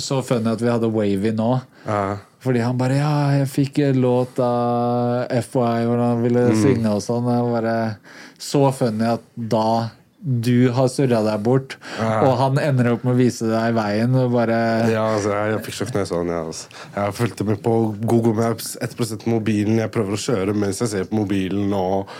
Så funny at vi hadde Wavy nå. Fordi han bare Ja, jeg fikk låt av FY hvor han ville synge og sånn. Bare Så funny at da du har surra deg bort, og han ender opp med å vise deg veien og bare Ja, altså, jeg, jeg fikk sjokk når jeg. Ja, altså. Jeg fulgte med på Google Maps 1% mobilen. Jeg prøver å kjøre mens jeg ser på mobilen, og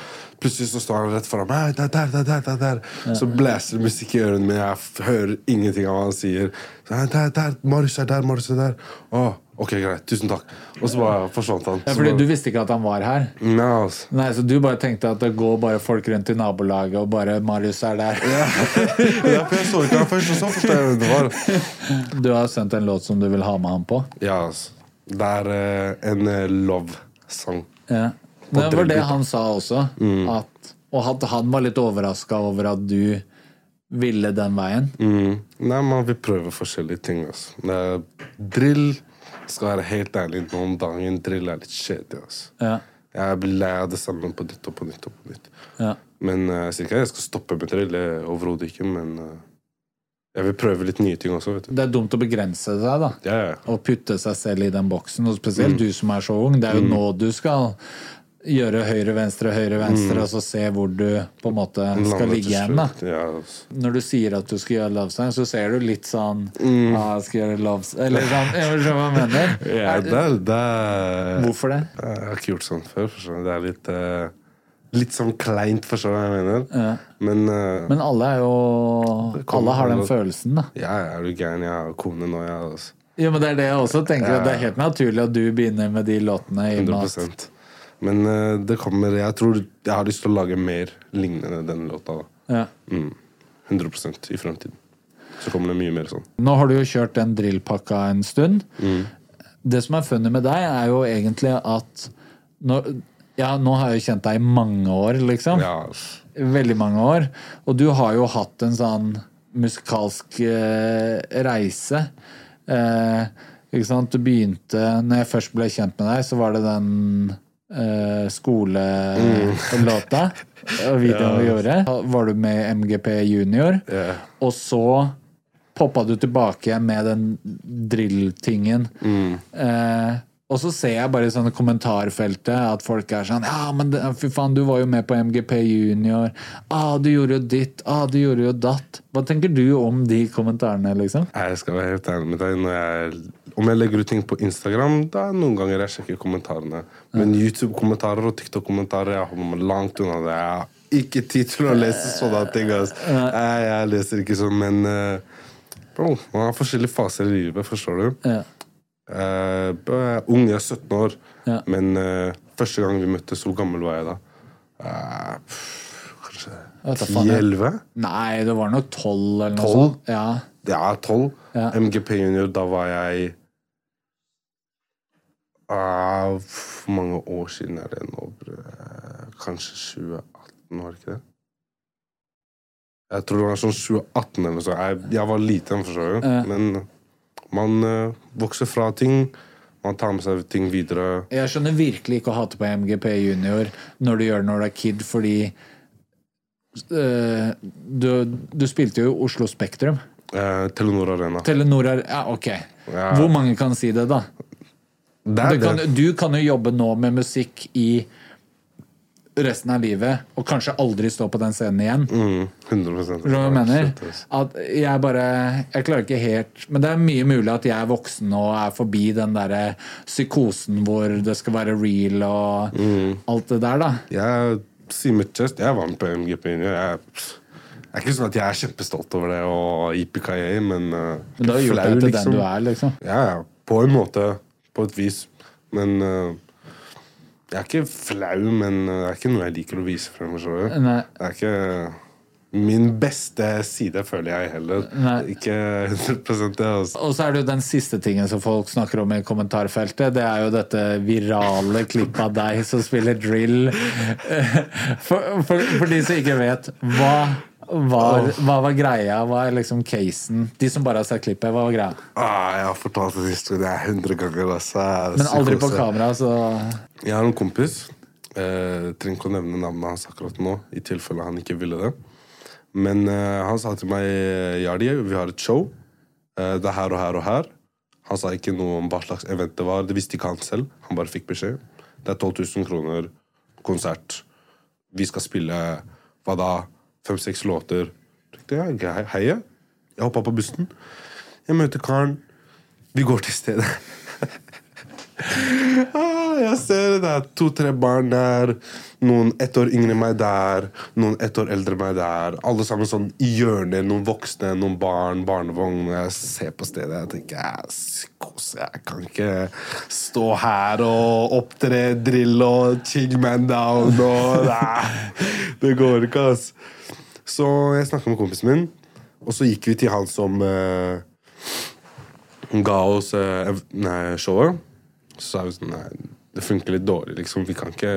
plutselig så står han rett foran meg. Der, der, der, der, der. Så blæser det musikk i ørene mine, jeg hører ingenting av hva han sier. Så, «Nei, der, der, Marius er der, Marius er der. Å, ok, greit. Tusen takk. Og så bare forsvant han. ja, fordi du visste ikke at han var her. Nei, altså. Nei, Så du bare tenkte at det går bare folk rundt i nabolaget, og bare Marius er der. Ja, for jeg så ikke han først, og så forstår jeg hvem det var. Du har sendt en låt som du vil ha med han på. Ja, altså. Det er uh, en uh, love-sang. Ja. Det var det han sa også. At, og at han var litt overraska over at du ville den veien. Mm. Nei, man vil prøve forskjellige ting. Altså. Er, drill skal være helt ærlig noen dager. Drill er litt kjedelig. Altså. Ja. Jeg blir lei av det samme på nytt og på nytt. og på nytt. Ja. Men uh, jeg ikke jeg skal stoppe med drill. det er Overhodet ikke. Men uh, jeg vil prøve litt nye ting også. vet du. Det er dumt å begrense seg, da. Ja, ja. Å putte seg selv i den boksen. Og spesielt du som er så ung. Det er jo nå du skal gjøre høyre, venstre, høyre, venstre, og så se hvor du på en måte skal ligge igjen. Ja, altså. Når du sier at du skal gjøre love sign, så ser du litt sånn ah, jeg skal gjøre love sign. Eller sånn, jeg skjønner hva jeg mener. Ja, det, det Hvorfor det? Jeg har ikke gjort sånn før. forstår du. Det er litt uh, Litt sånn kleint, forstår du hva jeg mener? Men, uh, Men alle er jo Alle har den følelsen, da. ja, er jo gæren. Jeg har kone nå, jeg. Altså. Ja, men Det er det jeg også tenker. at Det er helt naturlig at du begynner med de låtene. i og med at 100 Men eh, det kommer Jeg tror jeg har lyst til å lage mer lignende den låta. da. ja. 100% i fremtiden. Så kommer det mye mer sånn. Nå har du jo kjørt den drillpakka en stund. Det som er funny med deg, er jo egentlig at når, ja, Nå har jeg jo kjent deg i mange år, liksom. Ja. Veldig mange år. Og du har jo hatt en sånn musikalsk eh, reise. Eh, ikke sant? Du begynte Når jeg først ble kjent med deg, så var det den eh, skolelåta. Og videoen vi gjorde. Var du med MGP Junior. yeah. Og så poppa du tilbake med den drill-tingen. Eh, og så ser jeg bare i sånne kommentarfeltet at folk er sånn Ja, men fy faen, du var jo med på MGP Junior. Ah, du gjorde jo ditt. Ah, du gjorde jo datt. Hva tenker du om de kommentarene, liksom? Jeg skal være helt ærlig med deg. Når jeg, om jeg legger ut ting på Instagram, da er noen ganger jeg sjekker kommentarene. Men YouTube-kommentarer og TikTok-kommentarer jeg holder meg langt unna det. Jeg har ikke tid til å lese sånne ting. Altså. Jeg, jeg leser ikke sånn, men eh, bro, man har forskjellige faser i livet, forstår du. Ja. Uh, ung, jeg er 17 år, Ja. men uh, første gang vi møttes, hvor gammel var jeg da? Uh, kanskje vet da faen, jeg. 10-11? Nei, det var nok tolv eller noe sånt. Ja. Ja, 12. Ja. MGP Junior, da var jeg ah, Hvor mange år siden er det nå? Kanskje 2018, var det ikke det? Jeg tror det var sånn 2018 eller noe sånt. Jeg, jeg var liten, forstår du. Uh. Men man uh, vokser fra ting. Man tar med seg ting videre. Jeg skjønner virkelig ikke å hate på MGP Junior når du gjør det når du er kid, fordi eh, du, du spilte jo Oslo Spektrum. Eh, Telenor Arena. Telenor Ja, ok. Ja. Hvor mange kan si det, da? Du kan, du kan jo jobbe nå med musikk i resten av livet, og kanskje aldri stå på den scenen igjen. Mm, 100% jeg mener? At jeg bare Jeg klarer ikke helt Men det er mye mulig at jeg er voksen og er forbi den derre psykosen hvor det skal være real og Mm. alt det der, da. Jeg sier mitt chest. Jeg vant på MGP Junior. Jeg, det er ikke sånn at jeg er kjempestolt over det og yippee men uh, Men du har gjort deg til den du er, liksom. Ja, ja. På en måte. På et vis. Men uh, jeg er ikke flau, men uh, det er ikke noe jeg liker å vise frem. Det er ikke min beste side, føler jeg heller. Nei. Ikke 100 det. Altså. Og så er det jo den siste tingen som folk snakker om i kommentarfeltet. Det er jo dette virale klippet av deg som spiller drill. For, for, for de som ikke vet, hva var, hva var greia? Hva er liksom casen? De som bare har sett klippet, hva var greia? Ah, jeg har fortalt den historien 100 ganger. Altså. Men aldri på kamera, så Jeg har en kompis. Eh, trenger ikke å nevne navnet hans akkurat nå, i tilfelle han ikke ville det. Men eh, han sa til meg Jardi, vi har et show. Eh, det er her og her og her. Han sa ikke noe om hva slags event det var. Det visste ikke han selv. Han bare fikk beskjed. Det er 12 000 kroner konsert. Vi skal spille hva da? Fem-seks låter. Jeg, hei. Jeg hoppa på bussen. Jeg møter karen. Vi går til stedet. Ah, jeg ser det er to-tre barn der. Noen ett år yngre enn meg der. Noen ett år eldre enn meg der. Alle sammen sånn i hjørnet. Noen voksne, noen barn, barnevogn. Jeg ser på stedet jeg tenker psykose, jeg kan ikke stå her og opptre drill og chill man down og det går ikke, ass. Så jeg snakka med kompisen min, og så gikk vi til han som uh, ga oss uh, nei, showet. Så sa vi sånn Nei, det funker litt dårlig, liksom. Vi kan ikke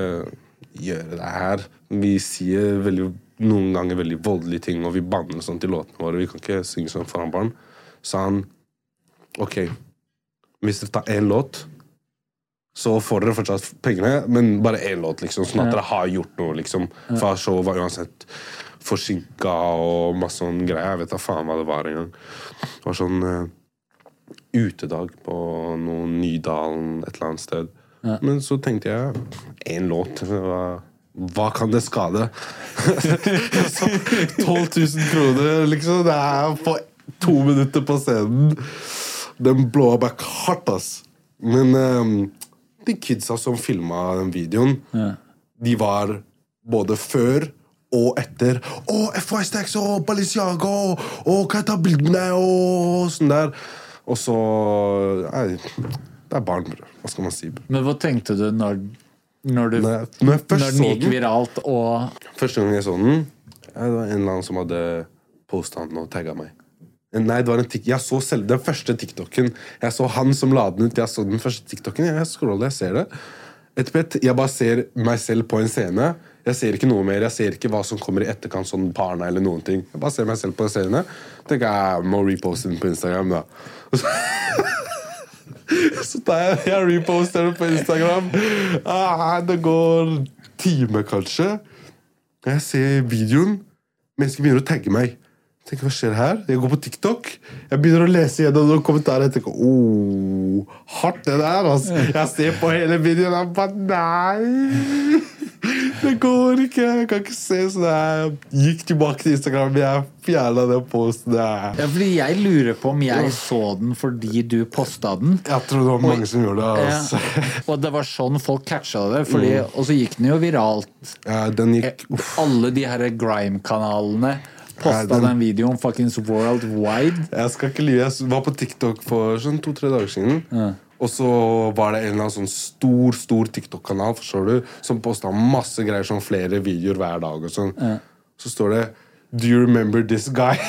gjøre det her. Vi sier veldig, noen ganger veldig voldelige ting, og vi banner sånn til låtene våre. Vi kan ikke synge sånn foran barn. Sa han OK, hvis dere tar én låt, så får dere fortsatt pengene, men bare én låt, liksom. Sånn at Ja. dere har gjort noe, liksom. For showet var uansett forsinka og masse sånn greier. Jeg vet da faen hva det var engang. Det var sånn uh, utedag på noen Nydalen et eller annet sted. Men så tenkte jeg én låt. Hva, hva kan det skade? 12 000 kroner, liksom. Det er på to minutter på scenen. Den blå back hardt, ass. Men eh, de kidsa som filma den videoen, de var både før og etter. Å, FY-Stacks og Balenciaga! Og, ta bilde med deg? Og sånn der. Og så Nei, det er barn, bror. Hva skal man si? Men hva tenkte du når, når, du, Når jeg, når når den gikk viralt og Første gang jeg så den, det var en eller annen som hadde posta den og tagga meg. Nei, det var en Jeg så selv den første TikToken. Jeg så han som la den ut. Jeg så den første TikToken. Jeg scroller, jeg ser det. Etterpå, jeg bare ser meg selv på en scene. Jeg ser ikke noe mer. Jeg ser ikke hva som kommer i etterkant, sånn barna eller noen ting. Jeg bare ser meg selv på seriene. Tenker jeg må reposte den på Instagram, da. Så, så tar jeg, jeg reposter den på Instagram. Ah, det går time, kanskje. Jeg ser videoen. Mennesker begynner å tagge meg. Jeg tenker, Hva skjer her? Jeg går på TikTok. Jeg begynner å lese gjennom noen kommentarer. Jeg tenker, oh, hardt det der, altså. Jeg ser på hele videoen og bare Nei! Det går ikke. Jeg kan ikke se sånn. Jeg gikk tilbake til Instagram. Jeg fjerna den posten. Jeg, Ja, fordi jeg lurer på om jeg så den fordi du posta den. jeg tror det var mange som gjorde det. Altså. Ja. Og det var sånn folk catcha det. Fordi, Og så gikk den jo viralt. Ja, den gikk uff. Alle de her grime-kanalene posta Ja, den- den videoen fuckings worldwide. Jeg skal ikke lyve. Jeg var på TikTok for sånn to-tre dager siden. Og så var det en eller annen sånn stor stor TikTok-kanal forstår du, som posta masse greier, sånn flere videoer hver dag. og sånn. Så står det Do you remember this guy?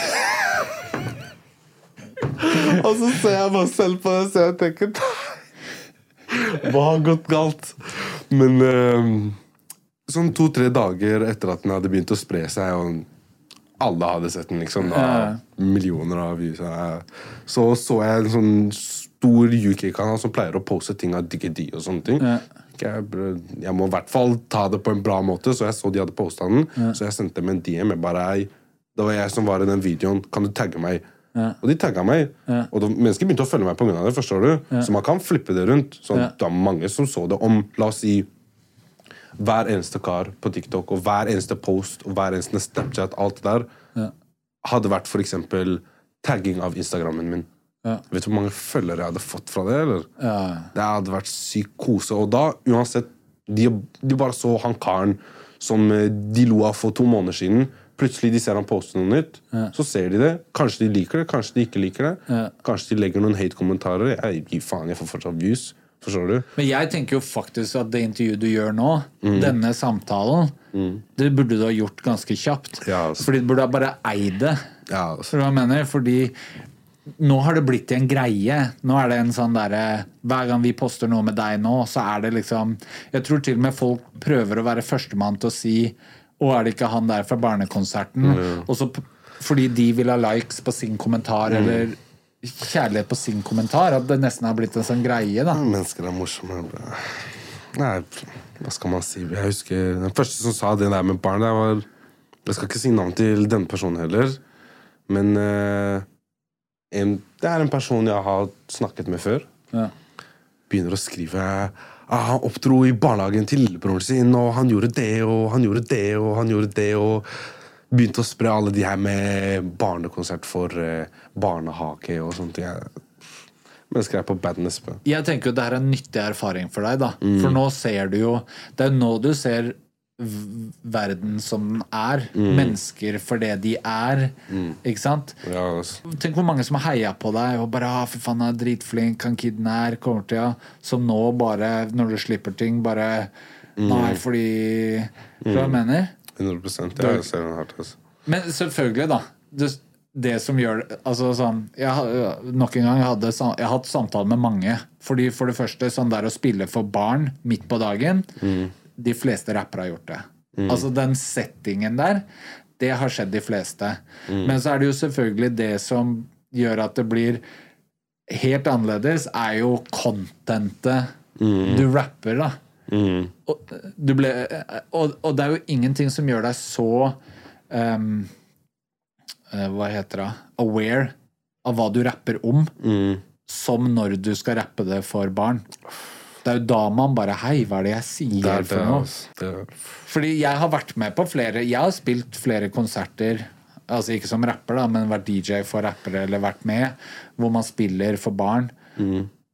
og så ser jeg meg selv på det, så jeg tenker Nei, hva har gått galt? Men eh, sånn to-tre dager etter at den hadde begynt å spre seg, og alle hadde sett den, liksom. Da, Ja. Millioner av views. eh, Så så jeg en sånn stor UK-kanal som pleier å poste ting av DGD og sånne ting. Ja. Jeg, jeg må i hvert fall ta det på en bra måte, så jeg så de hadde posta den. Så jeg sendte dem en DM. Jeg bare, det var jeg som var i den videoen. Kan du tagge meg? Og de tagga meg. Og de, mennesker begynte å følge meg pga. det. forstår du? Så man kan flippe det rundt. Så Ja. Det var mange som så det om La oss si hver eneste kar på TikTok og hver eneste post og hver eneste Snapchat, alt det der, hadde vært for eksempel tagging av Instagrammen min. Ja. Vet du hvor mange følgere jeg hadde fått fra det? eller? Ja. Det hadde vært psykose. kose. Og da, uansett De, de bare så han karen som eh, de lo av for to måneder siden. Plutselig de ser han poste noe nytt. Så ser de det. Kanskje de liker det, kanskje de ikke liker det. Kanskje de legger noen hate-kommentarer. Jeg gir faen, jeg får fortsatt views. Forstår du? Men jeg tenker jo faktisk at det intervjuet du gjør nå, denne samtalen, det burde du ha gjort ganske kjapt. Ja, altså. Fordi du burde ha bare eid det. Ja, altså. Fordi nå har det blitt en greie. Nå er det en sånn derre Hver gang vi poster noe med deg nå, så er det liksom Jeg tror til og med folk prøver å være førstemann til å si Å, er det ikke han der fra barnekonserten? Og så fordi de vil ha likes på sin kommentar, eller kjærlighet på sin kommentar. At det nesten har blitt en sånn greie, da. Mennesker er morsomme. Nei, hva skal man si? Jeg husker Den første som sa det der med barn, det var Jeg skal ikke si navn til denne personen heller, men en, det er en person jeg har snakket med før. Ja. Begynner å skrive ah, Han oppdro i barnehagen til lillebroren sin, og han gjorde det, og han gjorde det, og han gjorde det, og begynte å spre alle de her med barnekonsert for eh, barnehage og sånt. Jeg, mennesker er på badness. På. Jeg tenker jo det her er en nyttig erfaring for deg, da. For nå ser du jo Det er nå du ser verden som den er. Mennesker for det de er. Ikke sant? Ja, altså. Tenk hvor mange som har heia på deg og bare ah, 'Fy faen, han er dritflink, han kiden her kommer til ja. Som nå bare, når du slipper ting, bare Nei, fordi hva jeg mener? 100 Jeg ser den hardt. Altså. Men selvfølgelig, da. Det, det som gjør altså sånn, jeg, Nok en gang, jeg, hadde, jeg har hatt samtale med mange. Fordi For det første, sånn der å spille for barn midt på dagen De fleste rappere har gjort det. Altså Den settingen der, det har skjedd de fleste. Men så er det jo selvfølgelig det som gjør at det blir helt annerledes, er jo contentet du rapper, da. Og, du ble, og, og det er jo ingenting som gjør deg så eh, Hva heter det? Aware av hva du rapper om, som når du skal rappe det for barn. Det er jo da man bare Hei, hva er det jeg sier Det er det, for noe? altså. Det er- Fordi jeg har vært med på flere Jeg har spilt flere konserter Altså ikke som rapper da Men vært DJ for rappere eller vært med Hvor man spiller for barn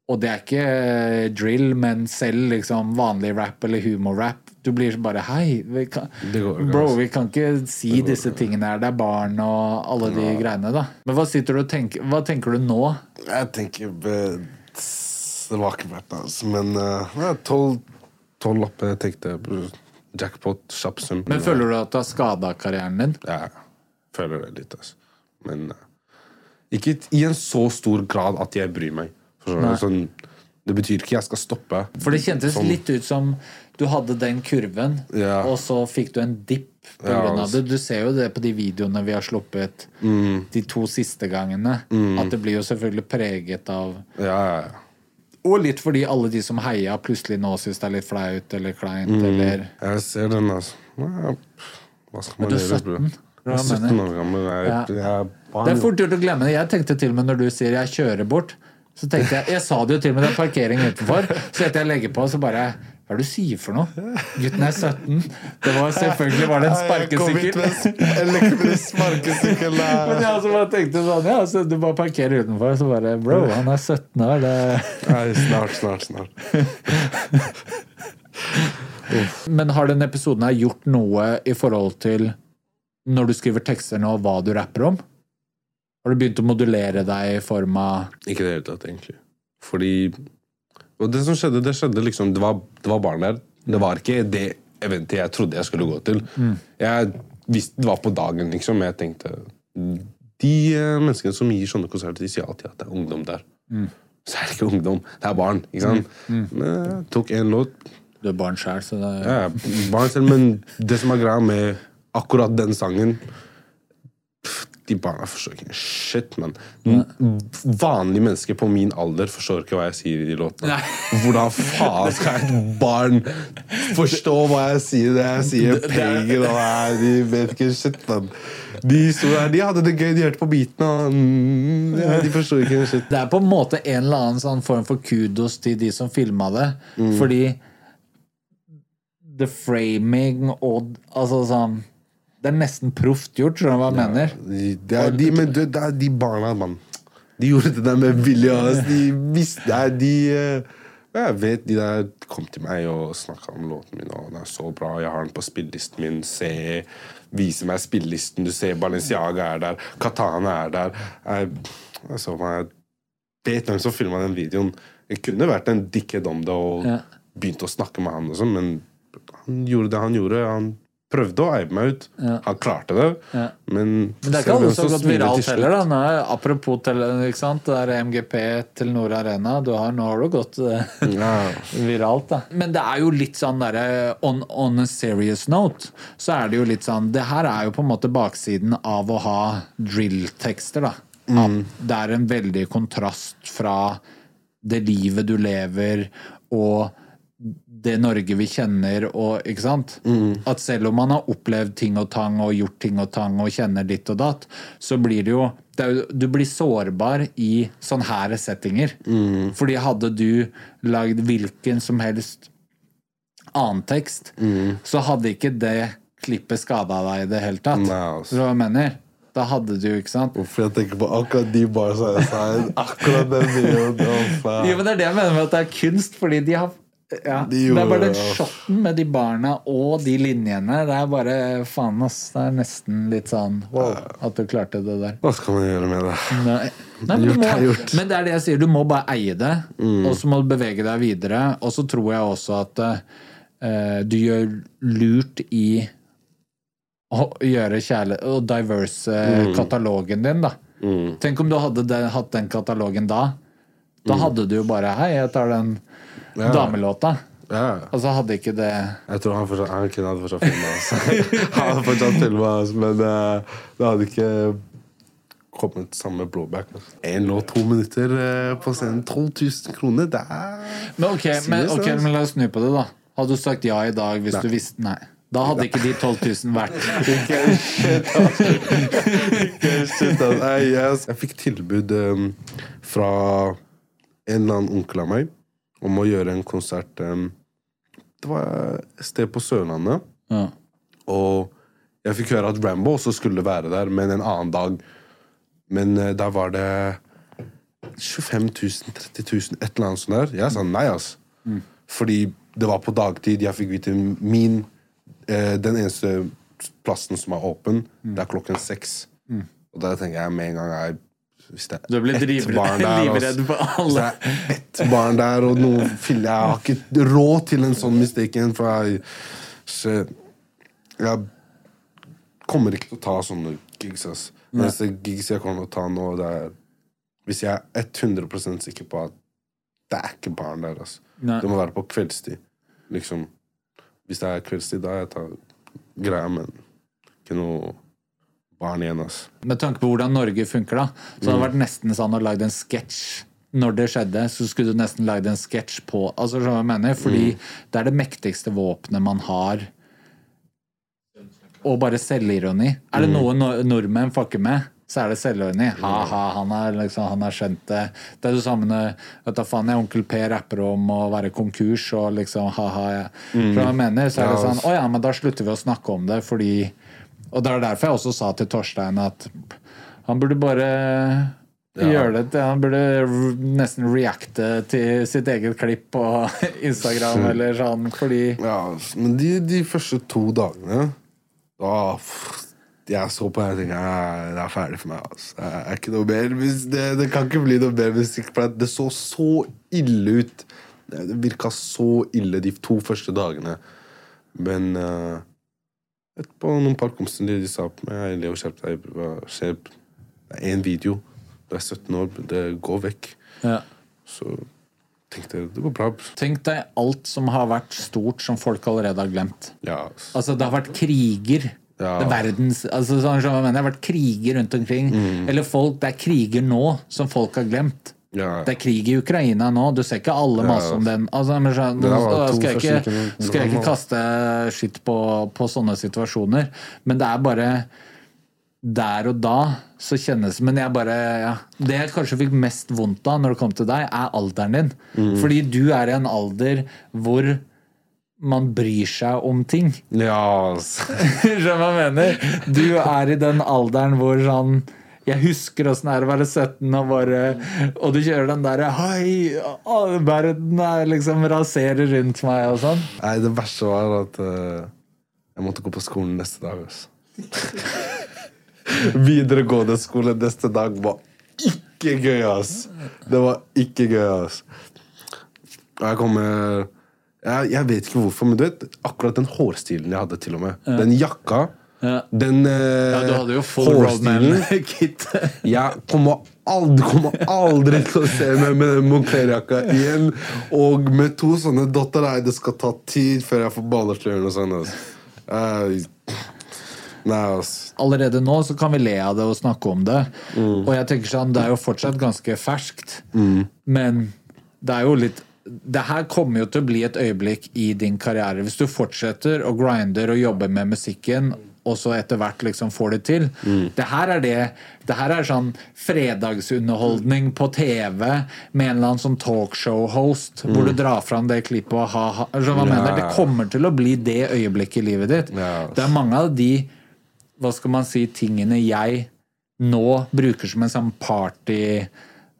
Og det er ikke eh, drill Men selv liksom vanlig rap eller humorrap Du blir bare Hei, vi kan, Det går bro, altså. vi kan ikke si disse tingene her Det er barn og alle de greiene da Men hva sitter du og tenker Hva tenker du nå? Jeg tenker eh, Det var ikke verdt det, altså. Men uh, tolv lapper, jeg tenkte Jackpot, kjapp sum. Men føler du at du har skadet karrieren din? Ja, jeg føler det litt, altså. Men uh, ikke i en så stor grad at jeg bryr meg. Sånn, det betyr ikke jeg skal stoppe. For det kjentes Sånn. litt ut som du hadde den kurven, Ja. og så fikk du en dipp på Ja, altså. det. Du ser jo det på de videoene vi har sluppet Mm. de to siste gangene. At det blir jo selvfølgelig preget av Ja, ja, ja. Og litt fordi alle de som heia, plutselig nå syns det er litt flaut eller kleint, Mm. eller Jeg ser den, altså. Hva skal man gjøre, bro? Jeg er 17 år gammel. Ja. Det er fort gjort å glemme det. Jeg tenkte til og med når du sier 'jeg kjører bort', så tenkte jeg Jeg sa det jo til og med, det er parkering utenfor. Så etter jeg legger på, så bare Hva er det du sier for noe? Gutten er 17. Det var selvfølgelig var det en sparkesykkel. Men jeg altså bare tenkte sånn, ja, så du bare parkerer utenfor, så bare Bro, han er 17 år, det Nei, snart, snart, snart. Men har den episoden her gjort noe i forhold til når du skriver tekster nå, hva du rapper om? Har du begynt å modulere deg i form av Ikke i det hele tatt, egentlig. Fordi Og det som skjedde, det skjedde liksom Det var, det var barn der. Det var ikke det eventet jeg trodde jeg skulle gå til. Jeg visste det var på dagen, liksom. Men jeg tenkte De eh, menneskene som gir sånne konserter, de sier alltid at det er ungdom der. Så er det ikke ungdom, det er barn. ikke sant? Men jeg tok en låt. Du er barn sjæl, så det er Ja, barn selv, men det som er greia med akkurat den sangen De barna forstår ikke shit, men vanlige mennesker på min alder forstår ikke hva jeg sier i de låtene. Hvordan faen skal et barn forstå hva jeg sier? Det jeg sier penger og jeg, De vet ikke shit, men de, der, de hadde det gøy, de hørte på beatene og mm, ja, de forsto ikke shit. Det er på en måte en eller annen sånn form for kudos til de som filma det. Fordi the framing og Altså sånn Det er nesten proft gjort, skjønner du hva jeg mener? De, det er, de, men det, er de barna, mann. De gjorde det der med vilje. De visste de eh, Jeg vet de der kom til meg og snakka om låten min. Og den er så bra, jeg har den på spillelisten min. Se, Vise meg spillelisten. Du ser Balenciaga er der. Katana er der. Jeg, altså, jeg vet hvem som filma den videoen. Jeg kunne vært en dickhead om det og Ja. begynt å snakke med han, og sånn, men han gjorde det han gjorde. Han prøvde å eie meg ut. Ja. Han klarte det, Ja. men Men det er ikke alle som har gått viralt heller. da Nå er, Apropos til? Det er MGP til Nord Arena. Du har, nå har du gått eh, Ja. viralt, da. Men det er jo litt sånn derre on, on a serious note, så er det jo litt sånn Det her er jo på en måte baksiden av å ha drill-tekster, da. At det er en veldig kontrast fra det livet du lever, og det Norge vi kjenner, og ikke sant? At selv om man har opplevd ting og tang og gjort ting og tang og kjenner ditt og datt, så blir det jo, det jo Du blir sårbar i sånne her settinger. Fordi hadde du lagd hvilken som helst annen tekst, så hadde ikke det klippet skada deg i det hele tatt. Nei, altså. Hva jeg mener? Da hadde du, ikke sant? Hvorfor jeg tenker på akkurat de barna jeg sa Akkurat den videoen. Jo, men Det er det jeg mener med at det er kunst, fordi de har ja, De Det er bare den shotten med de barna og de linjene. Det er bare faen, ass. Det er nesten litt sånn wow, at du klarte det der. Hva skal man gjøre med det? Nei, Nei, men, må, men det er det jeg sier, du må bare eie det, og så må du bevege deg videre. Og så tror jeg også at uh, du gjør lurt i å gjøre kjærlighet Og diverse katalogen din, da. Tenk om du hadde den, hatt den katalogen da. Da hadde du jo bare Hei, jeg tar den Ja. damelåta. Ja. Og så hadde ikke det Jeg tror han, fortsatt, han kunne hadde fortsatt filma. oss. Han hadde fortsatt filma, oss, men uh, det hadde ikke kommet samme blowback. Én låt, to minutter uh, på scenen. 12 000 kroner, det er Men ok, men, okay, altså? men la oss snu på det, da. Hadde du sagt ja i dag hvis du visste Nei. Da hadde ikke de 12 000 vært Ikke shit, altså. Altså. Nei, jeg, jeg fikk tilbud um, fra en eller annen onkel av meg om å gjøre en konsert um, Det var et sted på Sørlandet. ja. Og jeg fikk høre at Rambo også skulle være der, men en annen dag. Men uh, der var det 25 000, 30 000, et eller annet sånt der. Jeg sa nei, altså. Fordi det var på dagtid. Jeg fikk vite min uh, Den eneste plassen som er åpen, det er klokken seks. Og da tenker jeg med en gang jeg, Hvis det er blir ett drivredd- barn der livredd altså, for alle. Hvis det er ett barn der, og noen filler Jeg har ikke råd til en sånn mistake. For jeg, så jeg kommer ikke til å ta sånne gigs. ass. Neste gigs jeg kommer til å ta nå, det er Hvis jeg er 100 sikker på at det er ikke barn der. ass. Det må være på kveldstid. Liksom. Hvis det er kveldstid, da jeg tar greia, men ikke noe barn igjen. ass. Med tanke på hvordan Norge funker, da, så hadde det vært nesten sånn å lage en sketsj. Når det skjedde, så skulle du nesten lagd en sketsj på altså, som jeg mener? Fordi det er det mektigste våpenet man har. Og bare selvironi. Er det noe nor- nordmenn fucker med, så er det selvironi. Ha-ha, han har liksom, skjønt det. Det er det samme når vet faen, jeg, onkel P rapper om å være konkurs og liksom ha-ha. Ja. Mm. Så jeg mener? Så er det sånn Å ja, men da slutter vi å snakke om det, fordi Og det er derfor jeg også sa til Torstein at han burde bare gjøre det til Han burde nesten reacte til sitt eget klipp på Instagram eller sånn, fordi Ja, men de, de første to dagene da, Jeg så på det og tenkte det er ferdig for meg. Altså. Det er ikke noe mer det, det kan ikke bli noe mer musikk. Det så så ille ut. Det det virka så ille de to første dagene. Men uh, etterpå noen par kompiser de sa på meg «Hei, Leo, skjerp deg. Hva skjer? Det er én video. Du er 17 år. Det går vekk. ja. Så tenkte jeg det går bra. Tenk deg alt som har vært stort som folk allerede har glemt. Ja. Altså, det har vært kriger Ja. Det er verdens altså, sånn, Det har vært kriger rundt omkring. Mm. Eller folk, det er kriger nå som folk har glemt. Ja. Det er krig i Ukraina nå. Du ser ikke alle masse om den. Altså, men, så, nå skal jeg ikke, skal jeg ikke kaste skitt på, på sånne situasjoner, men det er bare der og da så kjennes Men jeg bare ja. Det jeg kanskje fikk mest vondt av når det kom til deg, er alderen din. Mm. Fordi du er i en alder hvor man bryr seg om ting. Ja, altså. Skjønner du hva jeg mener? Du er i den alderen hvor sånn jeg husker åssen det er å være 17 og bare Og du kjører den derre Hei, verden er liksom raserer rundt meg og sånn. Nei, det verste var at uh, jeg måtte gå på skolen neste dag. altså. Videregående skole neste dag var ikke gøy, ass. Det var ikke gøy, ass. Og jeg kommer jeg, jeg vet ikke hvorfor, men du vet akkurat den hårstilen jeg hadde, til og med. Den jakka. Ja. Den uh, Ja, du hadde jo full roadman-kit. Jeg kommer aldri, kommer aldri til å se meg med den Moncler-jakka igjen. Og med to sånne dotter Nei, det skal ta tid før jeg får ballesløren og sånn. Altså. Uh, nei, altså. Allerede nå så kan vi le av det og snakke om det. Og jeg tenker sånn, det er jo fortsatt ganske ferskt, men det er jo litt det her kommer jo til å bli et øyeblikk i din karriere. Hvis du fortsetter og grinder og jobber med musikken, og så etter hvert liksom får det til. Det her er det Det her er sånn fredagsunderholdning på TV med en eller annen sånn talkshow-host, hvor du drar fram det klippet og ha-ha. Skjønner hva Ja. Det kommer til å bli det øyeblikket i livet ditt. Ja. Det er mange av de hva skal man si, tingene jeg nå bruker som en sånn party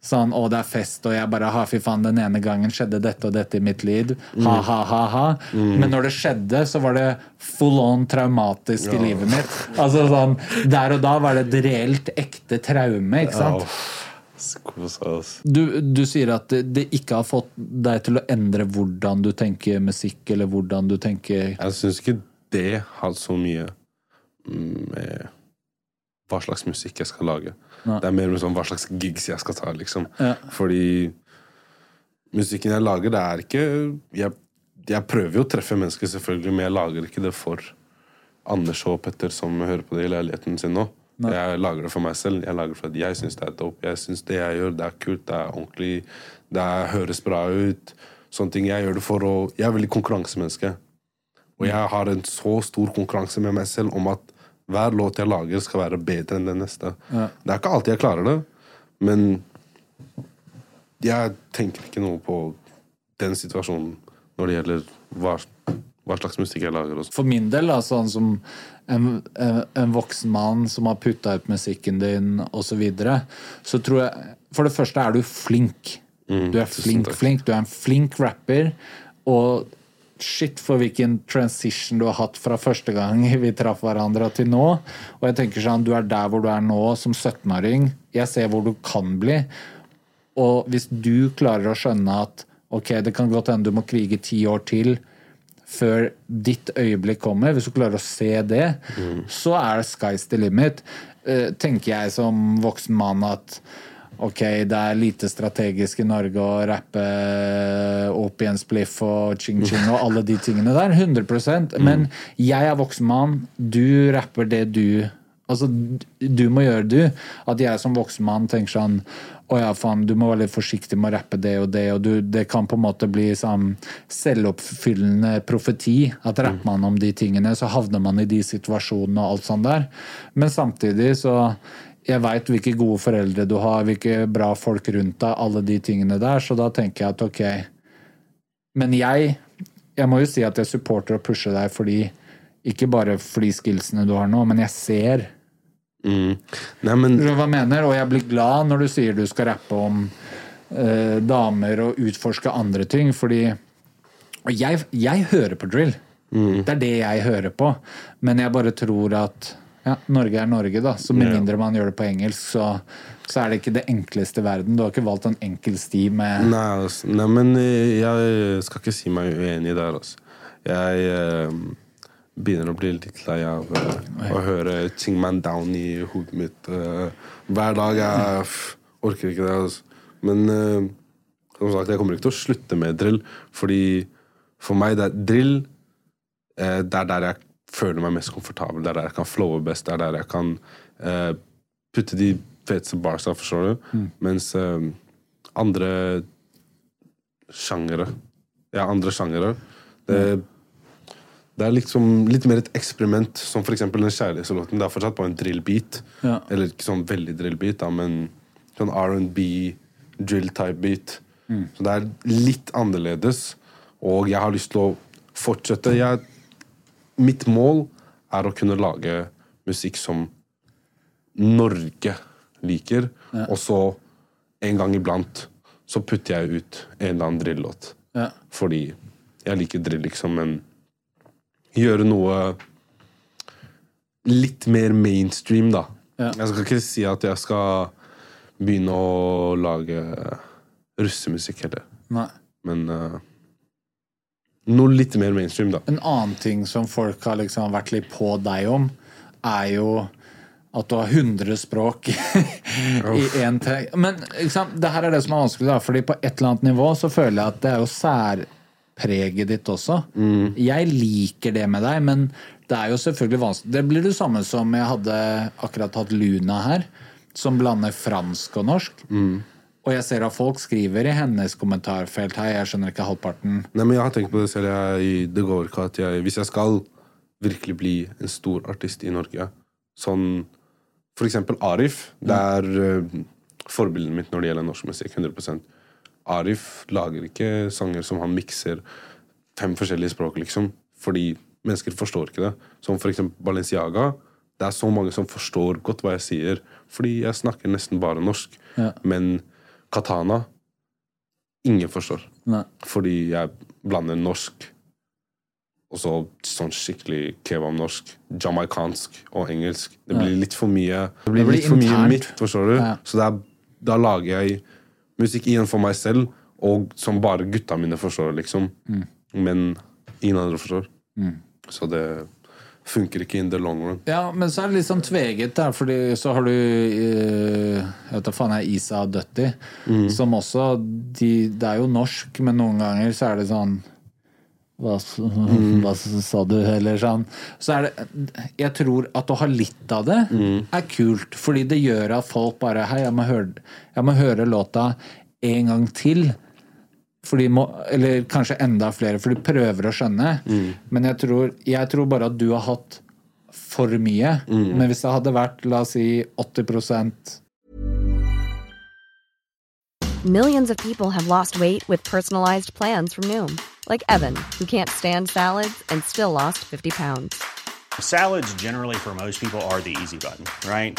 Sånn 'Å, det er fest', og jeg bare 'Ha, fy faen, den ene gangen skjedde dette og dette i mitt liv'. Ha, ha, ha, ha. Men når det skjedde, så var det full on traumatisk i livet mitt. Altså sånn, Der og da var det et reelt, ekte traume, ikke sant? Du, du sier at det, det ikke har fått deg til å endre hvordan du tenker musikk, eller hvordan du tenker Jeg syns ikke det har så mye med hva slags musikk jeg skal lage. Nei. Det er mer med sånn hva slags gigs jeg skal ta, liksom. Ja. Fordi musikken jeg lager, det er ikke jeg, jeg prøver jo å treffe mennesker, selvfølgelig, men jeg lager ikke det for Anders og Petter som hører på det i leiligheten sin nå. Jeg lager det for meg selv. Jeg lager det for at jeg syns det er dope. Jeg syns det jeg gjør, det er kult, det er ordentlig, det er, høres bra ut. Sånne ting. Jeg gjør det for å Jeg er veldig konkurransemenneske. Og jeg har en så stor konkurranse med meg selv om at hver låt jeg lager, skal være bedre enn den neste. Ja. Det er ikke alltid jeg klarer det, men jeg tenker ikke noe på den situasjonen når det gjelder hva, hva slags musikk jeg lager. Også. For min del, da, sånn som en, en, en voksen mann som har putta ut musikken din osv., så, videre, så tror jeg For det første er du flink. du er flink, flink. Du er en flink rapper. Og shit for hvilken transition du har hatt fra første gang vi traff hverandre til nå. Og jeg tenker sånn, du er der hvor du er nå som 17-åring. Jeg ser hvor du kan bli. Og hvis du klarer å skjønne at ok, det kan godt hende du må krige ti år til før ditt øyeblikk kommer, hvis du klarer å se det, så er det sky's the limit. Eh, tenker jeg som voksen mann at ok, det er lite strategisk i Norge å rappe opp i en spliff og ching-ching og alle de tingene der. 100% Men jeg er voksen mann, du rapper det du Altså, du må gjøre du. At jeg som voksen mann tenker sånn Å ja, faen, du må være litt forsiktig med å rappe det og det, og du, det kan på en måte bli sånn selvoppfyllende profeti. At rapper man om de tingene, så havner man i de situasjonene og alt sånt der. Men samtidig så jeg veit hvilke gode foreldre du har, hvilke bra folk rundt deg, alle de tingene der, så da tenker jeg at ok Men jeg jeg må jo si at jeg supporter og pusher deg fordi ikke bare fordi skillsene du har nå, men jeg ser Mm. Nei, men hva mener? Og jeg blir glad når du sier du skal rappe om eh, damer og utforske andre ting, fordi Og jeg, jeg hører på drill. Det er det jeg hører på. Men jeg bare tror at ja, Norge er Norge, da. Så med mindre man gjør det på engelsk, så, så er det ikke det enkleste i verden. Du har ikke valgt en enkel sti med Nei, altså, nei, men eh, jeg skal ikke si meg uenig der, altså. Jeg eh, begynner å bli litt lei av eh, å høre Ting Man Down i hodet mitt eh, hver dag. Jeg orker ikke det, altså. Men eh, som sagt, jeg kommer ikke til å slutte med drill, fordi for meg det er drill eh, Det er der jeg føler meg mest komfortabel. Det er der jeg kan flowe best. Det er der jeg kan uh, putte de feteste barsa, forstår du. Mm. Mens uh, andre sjangere Ja, andre sjangere det, det er liksom litt mer et eksperiment, som for eksempel den kjærlighetslåten. Det er fortsatt på en drill-beat. Ja. Eller ikke sånn veldig drill-beat, da, men sånn R&B, drill-type beat. Så det er litt annerledes, og jeg har lyst til å fortsette. Jeg, mitt mål er å kunne lage musikk som Norge liker, og så en gang iblant så putter jeg ut en eller annen drill-låt. Ja. Fordi jeg liker drill, liksom, men gjøre noe litt mer mainstream, da. Ja. Jeg skal ikke si at jeg skal begynne å lage russemusikk heller, Nei. men eh, noe litt mer mainstream, da. En annen ting som folk har liksom vært litt på deg om, er jo at du har 100 språk i én ting. Men liksom, det her er det som er vanskelig, da, fordi på et eller annet nivå så føler jeg at det er jo særpreget ditt også. Jeg liker det med deg, men det er jo selvfølgelig vanskelig. Det blir det samme som jeg hadde akkurat hatt Luna her, som blander fransk og norsk. Og jeg ser at folk skriver i hennes kommentarfelt her, jeg skjønner ikke halvparten. Nei, men jeg har tenkt på det selv. Jeg, det går ikke at jeg Hvis jeg skal virkelig bli en stor artist i Norge, sånn For eksempel Arif. Det er uh, forbildet mitt når det gjelder norsk musikk. 100% Arif lager ikke sanger som han mikser fem forskjellige språk, liksom. Fordi mennesker forstår ikke det. Som for eksempel Balenciaga. Det er så mange som forstår godt hva jeg sier, fordi jeg snakker nesten bare norsk. Ja. Men Katana Ingen forstår. Nei. Fordi jeg blander norsk og så sånn skikkelig kebab-norsk, jamaicansk og engelsk. Det blir litt for mye Det blir, Det blir litt for mye mitt, forstår du? Ja. Så er, da lager jeg musikk igjen for meg selv, og som bare gutta mine forstår, liksom. Mm. Men ingen andre forstår. Så det funker ikke in the long run. Ja, men så er det litt sånn tveget, der, fordi så har du eh, Jeg vet da faen jeg Isa Døtti, som også de, Det er jo norsk, men noen ganger så er det sånn hva, s- hva sa du, eller sånn. Så er det Jeg tror at å ha litt av det er kult, fordi det gjør at folk bare Hei, jeg må høre, jeg må høre låta en gang til. For de må, eller kanskje enda flere, for de prøver å skjønne. Men jeg tror, jeg tror bare at du har hatt for mye. Men hvis det hadde vært, la oss si, 80% Millions of people have lost weight with personalized plans from Noom, like Evan, who can't stand salads and still lost 50 pounds. Salads, generally, for most people, are the easy button, right?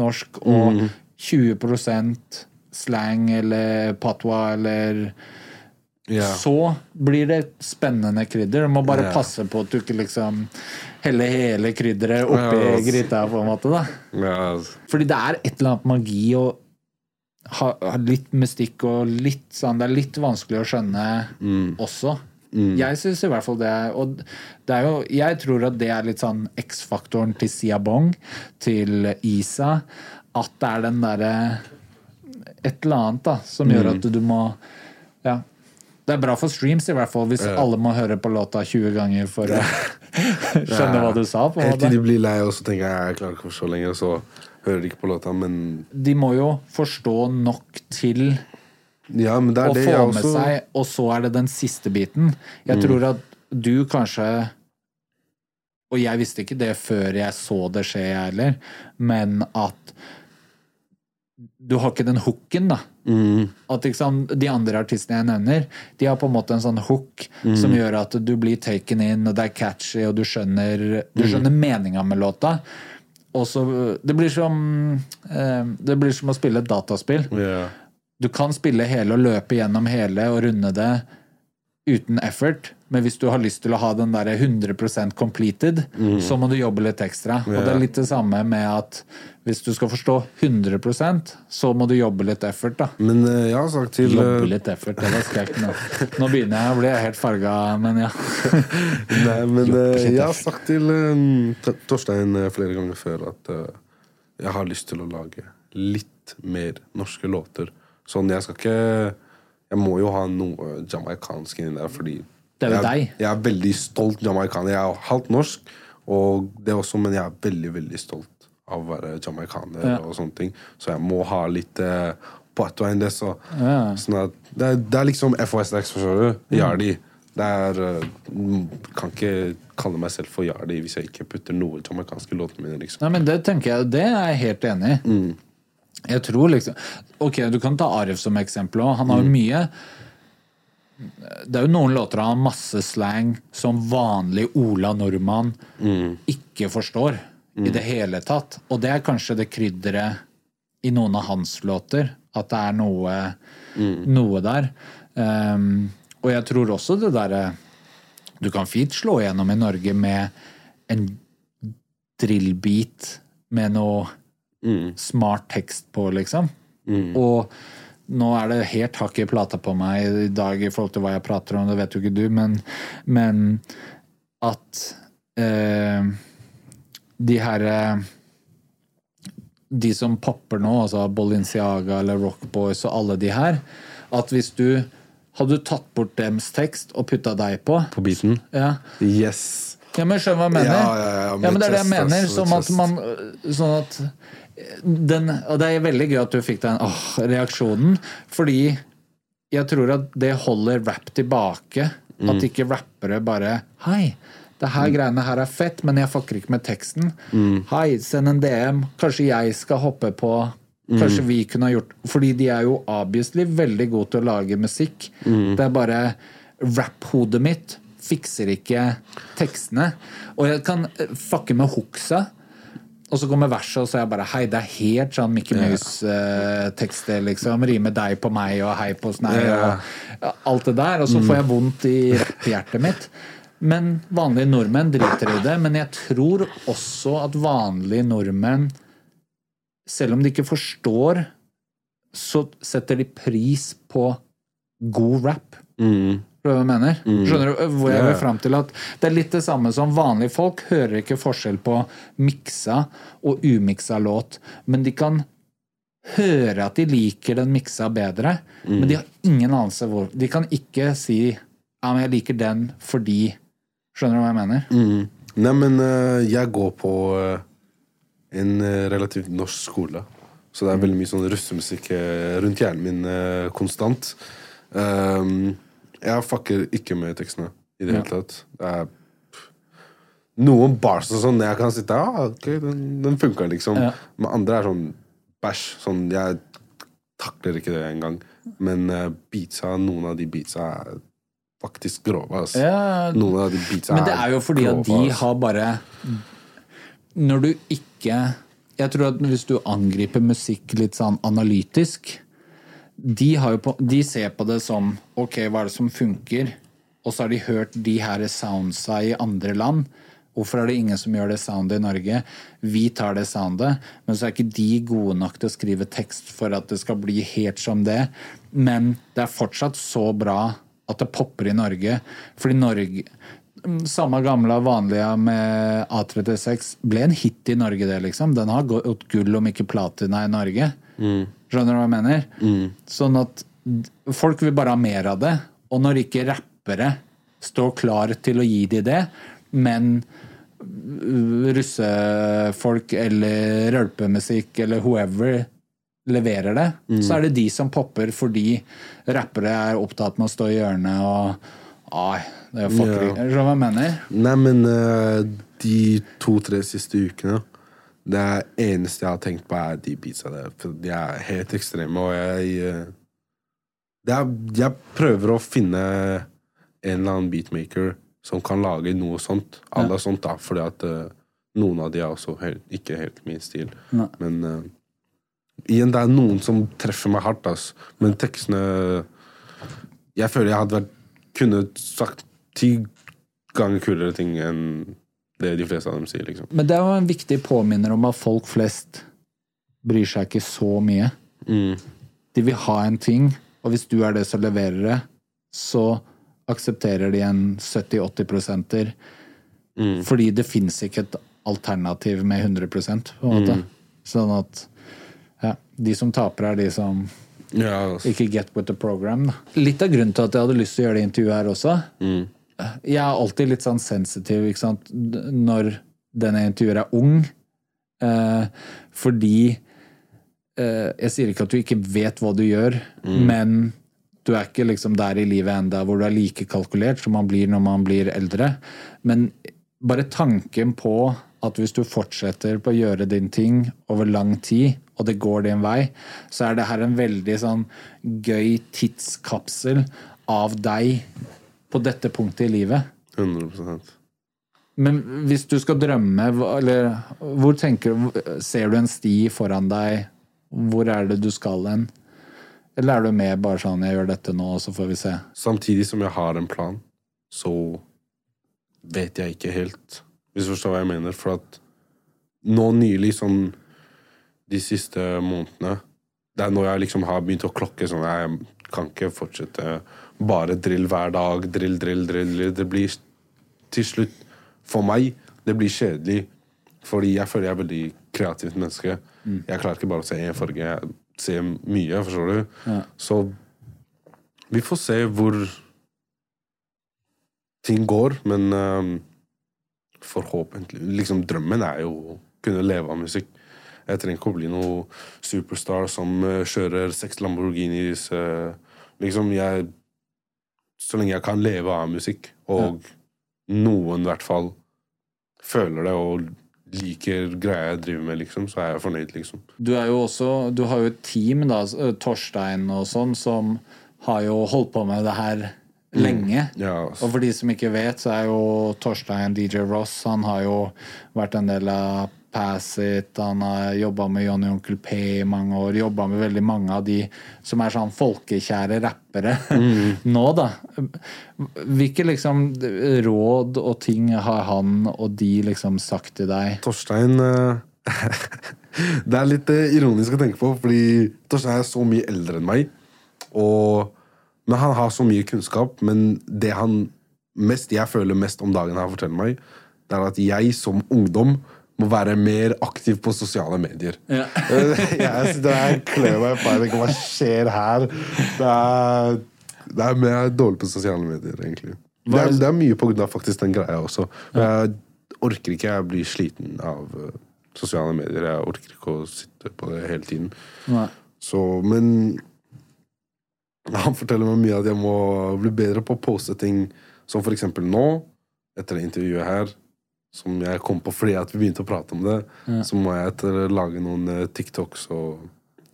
Norsk og 20% slang eller patwa eller Yeah. Så blir det spennende krydder. Du må bare yeah. passe på at du ikke liksom heller hele krydderet oppi Ja, altså. gryta, på en måte. da Ja, altså. Fordi det er et eller annet magi og ha, ha litt mystikk og litt sånn Det er litt vanskelig å skjønne også. Jeg syns i hvert fall det. Og det er jo, jeg tror at det er litt sånn X-faktoren til Siabong, til Isa. At det er den derre Et eller annet da som gjør at du må Ja. Det er bra for streams, i hvert fall, hvis alle må høre på låta 20 ganger for å skjønner hva du sa. på Helt til de blir lei, og så tenker jeg jeg klarer ikke å forstå lenger, og så hører de ikke på låta, men De må jo forstå nok til Ja, å få med også seg, og så er det den siste biten. Jeg Mm. tror at du kanskje Og jeg visste ikke det før jeg så det skje, jeg heller, men at du har ikke den hooken, da. Mm. At liksom, De andre artistene jeg nevner, de har på en måte en sånn hook Mm. som gjør at du blir taken in, og det er catchy, og du skjønner, du Mm. skjønner meninga med låta. Og så Det blir som eh, Det blir som å spille et dataspill. Ja. Du kan spille hele og løpe gjennom hele og runde det uten effort, men hvis du har lyst til å ha den der 100% completed, så må du jobbe litt ekstra. Og det er litt det samme med at hvis du skal forstå 100% så må du jobbe litt effort, da. Men eh, jeg har sagt til Jobbe eh, litt effort, det var skrek nå. Nå begynner jeg å bli helt farga, men ja. Nei, men eh, jeg har sagt til Torstein flere ganger før at jeg har lyst til å lage litt mer norske låter. Sånn, jeg skal ikke Jeg må jo ha noe jamaicansk inni der, fordi Det er jo deg. jeg er veldig stolt jamaicaner. Jeg er halvt norsk, og det også, men jeg er veldig, veldig stolt av å være jamaicaner Ja. og sånne ting. Så jeg må ha litt eh, Patois enn det, så Ja. sånn at det, er, det er liksom FOSX, forstår du? Yardi. Det er eh, mm, Kan ikke kalle meg selv for Yardi hvis jeg ikke putter noe jamaicanske låtene mine, liksom. Nei, men det tenker jeg, det er jeg helt enig i. Jeg tror liksom Ok, du kan ta Arif som eksempel òg. Han har jo mye Det er jo noen låter han har masse slang som vanlig Ola nordmann ikke forstår i det hele tatt. Og det er kanskje det krydderet i noen av hans låter. At det er noe, noe der. Um, og jeg tror også det derre Du kan fint slå igjennom i Norge med en drillbeat med noe smart tekst på, liksom. Og nå er det helt hakk i plata på meg i dag i forhold til hva jeg prater om, det vet jo ikke du, men, men at eh, de her eh, De som popper nå, altså Bolinciaga eller Rockboys og alle de her, at hvis du hadde du tatt bort dems tekst og putta deg på På beaten. ja, Yes. ja, men skjønner hva jeg mener? Ja, ja, ja, ja men det er det jeg mener. Som at man Sånn at den, Og det er veldig gøy at du fikk den åh, reaksjonen, fordi jeg tror at det holder rap tilbake. Mm. At ikke rappere bare Hei, det her greiene her er fett, men jeg fucker ikke med teksten. Mm. Hei, send en DM. Kanskje jeg skal hoppe på Mm. Kanskje vi kunne ha gjort Fordi de er jo obviously veldig gode til å lage musikk. Mm. Det er bare rap-hodet mitt fikser ikke tekstene. Og jeg kan eh, fucke med hooksa. Og så kommer verset, og så er jeg bare Hei, det er helt sånn Mickey Mouse-tekster, liksom. Rime deg på meg og hei på snei og alt det der. Og så får jeg vondt i hjertet mitt. Men vanlige nordmenn driter i det. Men jeg tror også at vanlige nordmenn, selv om de ikke forstår, så setter de pris på god rap. Skjønner du hva jeg mener? Skjønner du hvor jeg vil fram til at Det er litt det samme som vanlige folk hører ikke forskjell på miksa og umiksa låt, men de kan høre at de liker den miksa bedre, men de har ingen anelse hvor De kan ikke si ja, men jeg liker den fordi Skjønner du hva jeg mener? Nei, men eh, jeg går på eh, en eh, relativt norsk skole. Så det er veldig mye sånn russemusikk eh, rundt hjernen min eh, konstant. Um, jeg fucker ikke med tekstene i det hele tatt. Det er noen bars og sånn jeg kan sitte ah, ok, den, den funker, liksom. Ja. Men andre er sånn bæsj. Sånn, jeg takler ikke det engang. Men uh, beatsa, noen av de beatsa er faktisk grove. altså. Ja, Noen av de beatsa Men det er jo fordi at de grove, har bare Når du ikke Jeg tror at hvis du angriper musikk litt sånn analytisk De, på, de ser på det som Ok, hva er det som funker? Og så har de hørt de her soundsa i andre land. Hvorfor er det ingen som gjør det soundet i Norge? Vi tar det soundet, men så er ikke de gode nok til å skrive tekst for at det skal bli helt som det. Men det er fortsatt så bra at det popper i Norge. Fordi Norge mm, Samme gamle vanlige med A36 ble en hit i Norge, det, liksom. Den har gått gull, om ikke platina, i Norge. Skjønner du hva jeg mener? Sånn at folk vil bare ha mer av det. Og når ikke rappere står klar til å gi de det, men russefolk eller rølpemusikk eller whoever leverer det, så er det de som popper fordi rappere er opptatt med å stå i hjørnet og Ai, det er jo fuckeri. Ja. Skjønner du hva jeg mener? Nei, men eh, de to-tre siste ukene Det eneste jeg har tenkt på, er de beatsa der. For de er helt ekstreme, og jeg eh, det er, Jeg prøver å finne en eller annen beatmaker som kan lage noe sånt. Alle sånt, da, fordi at uh, noen av de er også helt, ikke helt min stil. Ne. Men uh, igjen, det er noen som treffer meg hardt, ass. Men tekstene Jeg føler jeg hadde vært kunne sagt ti ganger kulere ting enn det de fleste av dem sier, liksom. Men det er jo en viktig påminner om at folk flest bryr seg ikke så mye. Mm. De vil ha en ting, og hvis du er det som leverer det, så aksepterer de en 70-80 prosenter. Mm. Fordi det fins ikke et alternativ med 100 på en måte. Mm. Sånn at ja, de som taper, er de som Ja, altså. ikke get with the program. Da. Litt av grunnen til at jeg hadde lyst til å gjøre det intervjuet her også Mm. Jeg er alltid litt sånn sensitiv når denne intervjuer er ung. Eh, fordi eh, Jeg sier ikke at du ikke vet hva du gjør, men du er ikke liksom der i livet enda hvor du er like kalkulert som man blir når man blir eldre. Men bare tanken på at hvis du fortsetter på å gjøre din ting over lang tid, og det går din vei, så er det her en veldig sånn gøy tidskapsel av deg på dette punktet i livet. 100% Men hvis du skal drømme, eller hvor tenker du Ser du en sti foran deg? Hvor er det du skal hen? Eller er du med bare sånn 'jeg gjør dette nå, og så får vi se'? Samtidig som jeg har en plan, så vet jeg ikke helt. Hvis du forstår hva jeg mener. For at nå nylig, sånn de siste månedene Det er nå jeg liksom har begynt å klokke sånn Jeg kan ikke fortsette bare drill hver dag. Drill, drill, drill. drill. Det blir til slutt For meg, det blir kjedelig. Fordi jeg føler jeg er veldig kreativt menneske. Jeg klarer ikke bare å se én farge. Jeg ser mye, forstår du? Så vi får se hvor ting går, men ehm, forhåpentlig Liksom, drømmen er jo å kunne leve av musikk. Jeg trenger ikke å bli noen superstar som uh, kjører seks Lamborghinis. Uh, liksom, jeg Så lenge jeg kan leve av musikk, og noen i hvert fall føler det og liker greia jeg driver med, liksom, så er jeg fornøyd, liksom. Du er jo også Du har jo et team, da, Torstein og sånn, som har jo holdt på med det her lenge. Ja, altså. Og for de som ikke vet, så er jo Torstein DJ Ross Han har jo vært en del av Pass It, han har jobba med Johnny Onkel P i mange år, jobba med veldig mange av de som er sånn folkekjære rappere nå, da. Hvilke liksom råd og ting har han og de liksom sagt til deg? Torstein eh, Det er litt eh, ironisk å tenke på, fordi Torstein er så mye eldre enn meg. Og, men han har så mye kunnskap. Men det han mest, jeg føler mest om dagen han forteller meg, det er at jeg som ungdom må være mer aktiv på sosiale medier. jeg sitter her klør meg i peiling. Hva skjer her? Det er, det er mer dårlig på sosiale medier, egentlig. Det er, det er mye på grunn av faktisk den greia også. Jeg orker ikke, jeg blir sliten av eh, sosiale medier. Jeg orker ikke å sitte på det hele tiden. Nei. Så, men han forteller meg mye at jeg må bli bedre på å poste ting som for eksempel nå, etter det intervjuet her, som jeg kom på fordi at vi begynte å prate om det, så må jeg etter lage noen eh, TikToks og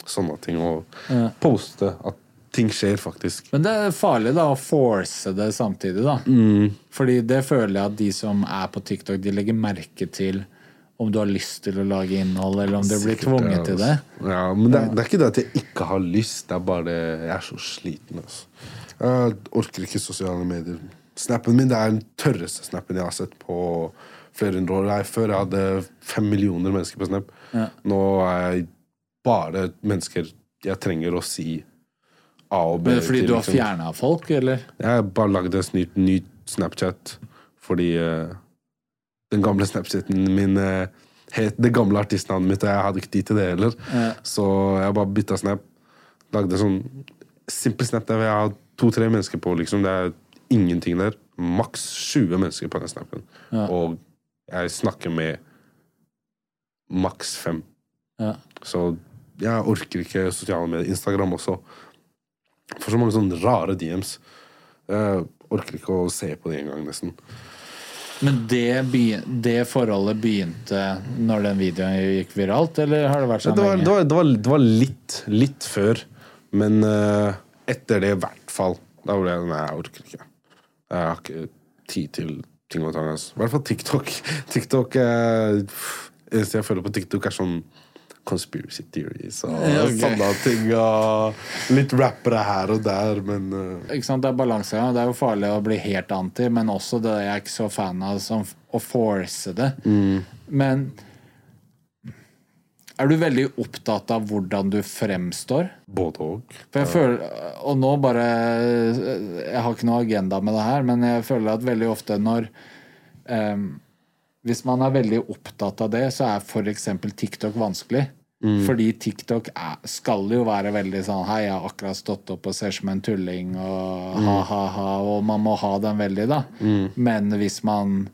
sånne ting, og Ja. poste at ting skjer faktisk. Men det er farlig da å force det samtidig, da. Fordi det føler jeg at de som er på TikTok, de legger merke til om du har lyst til å lage innhold, eller om du blir tvunget ja, til det. altså. Ja, men det er, det er ikke det at jeg ikke har lyst, det er bare jeg er så sliten. Altså. Jeg orker ikke sosiale medier. Snappen min det er den tørreste snappen jeg har sett på flere hundre år. Jeg, før jeg hadde fem millioner mennesker på Snap. Nå er jeg bare mennesker jeg trenger å si A og B Men fordi til, du har liksom. fjerna folk, eller? Jeg har bare lagd en ny, ny Snapchat fordi uh, den gamle Snapchaten min uh, het det gamle artistnavnet mitt, og jeg hadde ikke tid til det heller. Så jeg bare bytta Snap. Lagde sånn simpel Snap der jeg har to-tre mennesker på, liksom. Det er ingenting der. maks 20 mennesker på den snappen. Og jeg snakker med maks fem. Ja. Så jeg orker ikke sosiale medier. Instagram også. For så mange sånne rare DMs. Jeg orker ikke å se på det engang, nesten. Men det, det forholdet begynte når den videoen gikk viralt, eller har det vært Det sånn var, lenge? det var, det var, det var litt, litt før, men uh, etter det i hvert fall. Da ble jeg Nei, jeg orker ikke. Jeg har ikke tid til ting og tang. Altså. I hvert fall TikTok. TikTok eh, eneste jeg føler på TikTok, er sånn conspiracy theories og Ja, ok. sånne ting. Og litt rappere her og der, men uh... Ikke sant, Det er balansegang. Det er jo farlig å bli helt anti, men også det jeg er ikke så fan av som å force det. Men er du veldig opptatt av hvordan du fremstår? både og. For jeg føler, og nå bare Jeg har ikke noe agenda med det her, men jeg føler at veldig ofte når um, Hvis man er veldig opptatt av det, så er f.eks. TikTok vanskelig. Fordi TikTok er, skal jo være veldig sånn Hei, jeg har akkurat stått opp og ser som en tulling, og ha-ha-ha, og man må ha den veldig, da. Men hvis man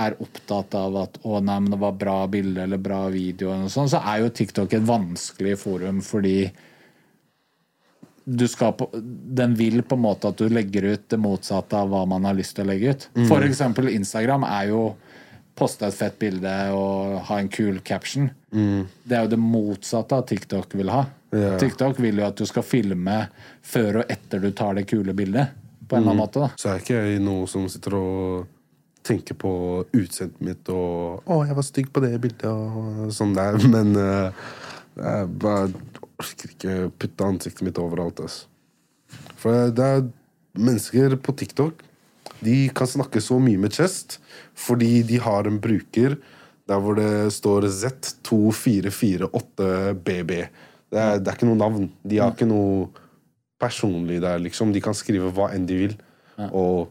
er opptatt av at å nei, men det var bra bilde eller bra video, eller sånt, så er jo TikTok et vanskelig forum fordi du skal på, den vil på en måte at du legger ut det motsatte av hva man har lyst til å legge ut. For eksempel Instagram er jo poste et fett bilde og ha en kul caption. Det er jo det motsatte av TikTok vil ha. Ja. TikTok vil jo at du skal filme før og etter du tar det kule bildet. På en eller annen måte da. Så er ikke jeg noe som sitter og tenker på utseendet mitt og 'Å, jeg var stygg på det bildet', og sånn der. Men uh, jeg bare orker ikke putte ansiktet mitt overalt. Altså. For det er mennesker på TikTok De kan snakke så mye med chest fordi de har en bruker der hvor det står Z2448BB. Det er, det er ikke noe navn. De har ikke noe personlig der, liksom. De kan skrive hva enn de vil. Og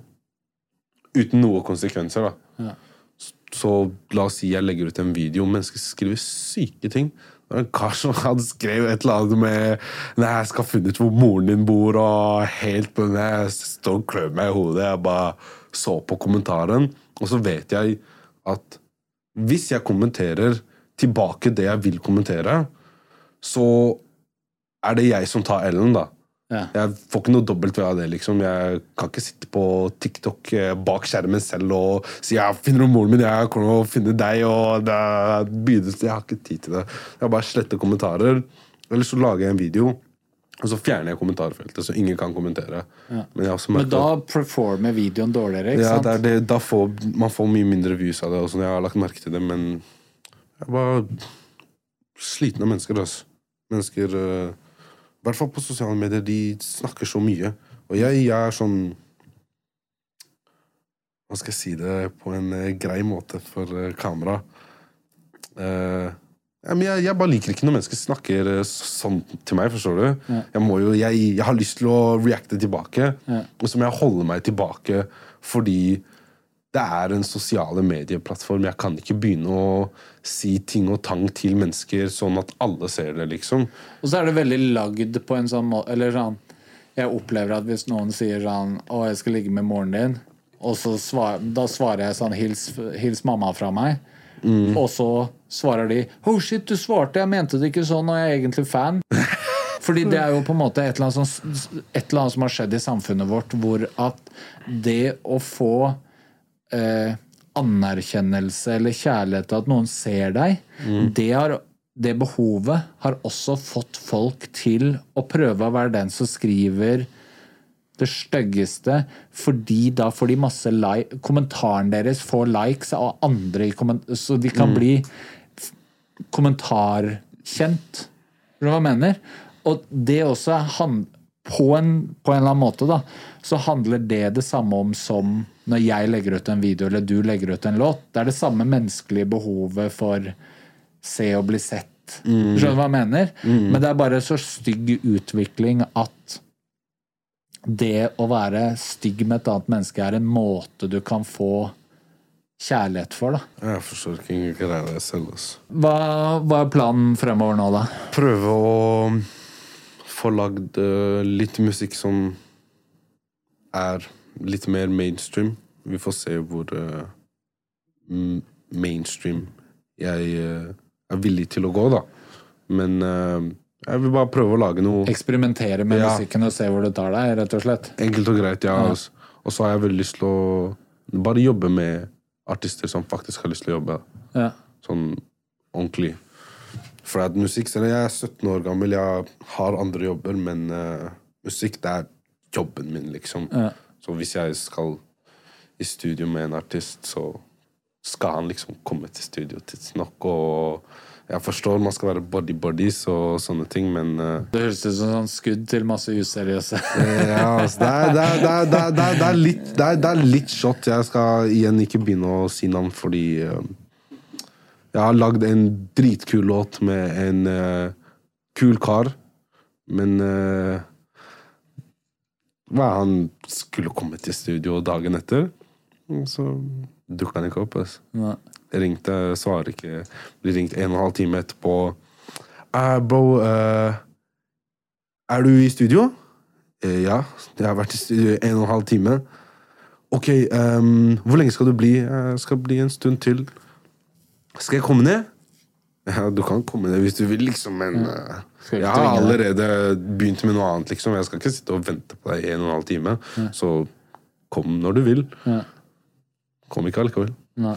uten noe konsekvenser, da. Ja. Så la oss si jeg legger ut en video, om mennesker skriver syke ting. Det var en kar som hadde skrevet et eller annet med Nei, jeg skal finne ut hvor moren din bor, og helt på den Jeg står og klør meg i hodet. Jeg bare så på kommentaren, og så vet jeg at hvis jeg kommenterer tilbake det jeg vil kommentere, så er det jeg som tar L-en, da. Ja. Jeg får ikke noe dobbelt ved av det. liksom. Jeg kan ikke sitte på TikTok eh, bak skjermen selv og si jeg 'Finner om moren min? Jeg kommer til å finne deg.' og det er begynnelsen. Jeg har ikke tid til det. Jeg bare sletter kommentarer. Eller så lager jeg en video, og så fjerner jeg kommentarfeltet, så ingen kan kommentere. Men, jeg også Men da performer videoen dårligere, ikke ja, sant? det er det, da får man får mye mindre views av det. Og sånn, jeg har lagt merke til det, men jeg er bare sliten av mennesker. Altså. Mennesker eh, I hvert fall på sosiale medier. De snakker så mye. Og jeg, jeg er sånn Hva skal jeg si det på en eh, grei måte for eh, kamera? Uh, ja, men jeg, jeg bare liker ikke når mennesker snakker sånn til meg. forstår du? Jeg, må jo, jeg, jeg har lyst til å reacte tilbake, og så må jeg holde meg tilbake fordi det er en sosiale medieplattform. Jeg kan ikke begynne å si ting og tang til mennesker sånn at alle ser det, liksom. Og så er det veldig lagd på en sånn måte Eller sånn Jeg opplever at hvis noen sier sånn 'Å, jeg skal ligge med moren din', og så svar, da svarer jeg sånn 'Hils, hils mamma fra meg'. Og så svarer de 'Oh shit, du svarte, jeg mente det ikke sånn, og jeg er egentlig fan'. Fordi det er jo på en måte et eller, annet som, et eller annet som har skjedd i samfunnet vårt, hvor at det å få eh, anerkjennelse eller kjærlighet til at noen ser deg, det, har, det behovet har også fått folk til å prøve å være den som skriver det styggeste, fordi da får de masse like Kommentaren deres får likes av andre, så de kan bli kommentarkjent. Skjønner du hva jeg mener? Og det også er han, på, en, på en eller annen måte, da, så handler det det samme om som når jeg legger ut en video eller du legger ut en låt. Det er det samme menneskelige behovet for se og bli sett. Skjønner du hva jeg mener? Men det er bare så stygg utvikling at det å være stygg med et annet menneske er en måte du kan få kjærlighet for. da. Jeg forstår ikke greia selv. Altså. Hva, hva er planen fremover nå, da? Prøve å få lagd uh, litt musikk som er litt mer mainstream. Vi får se hvor uh, mainstream jeg uh, er villig til å gå, da. Men jeg vil bare prøve å lage noe Eksperimentere med Ja. musikken og se hvor det tar deg, rett og slett. enkelt og greit. ja. altså. Og så har jeg veldig lyst til å bare jobbe med artister som faktisk har lyst til å jobbe. Ja. Sånn ordentlig. For at musikk, selv om jeg er 17 år gammel, jeg har andre jobber, men uh, musikk, det er jobben min, liksom. Ja. Så hvis jeg skal i studio med en artist, så skal han liksom komme til studio tidsnok. Og jeg forstår man skal være body-bodies og sånne ting, men uh, Det høres ut som sånn skudd til masse useriøse. ja, altså, det, er, det, er, det, er, det, er, litt, det, er, litt shot. Jeg skal igjen ikke begynne å si navn, fordi eh, jeg har lagd en dritkul låt med en uh, kul kar, men uh, han skulle komme til studio dagen etter, så dukka han ikke opp. Altså. Nei. Jeg ringte, svarer ikke. Blir ringt en og en halv time etterpå. Uh, bro, uh, er du i studio? Uh, ja, jeg har vært i studio en og en halv time. Ok, um, hvor lenge skal du bli? Jeg skal bli en stund til. Skal jeg komme ned? Ja, du kan komme ned hvis du vil, liksom, men ja. Skal jeg har allerede begynt med noe annet, liksom. Jeg skal ikke sitte og vente på deg i en og en halv time. Så kom når du vil. Ja. Kom ikke allikevel. Nei.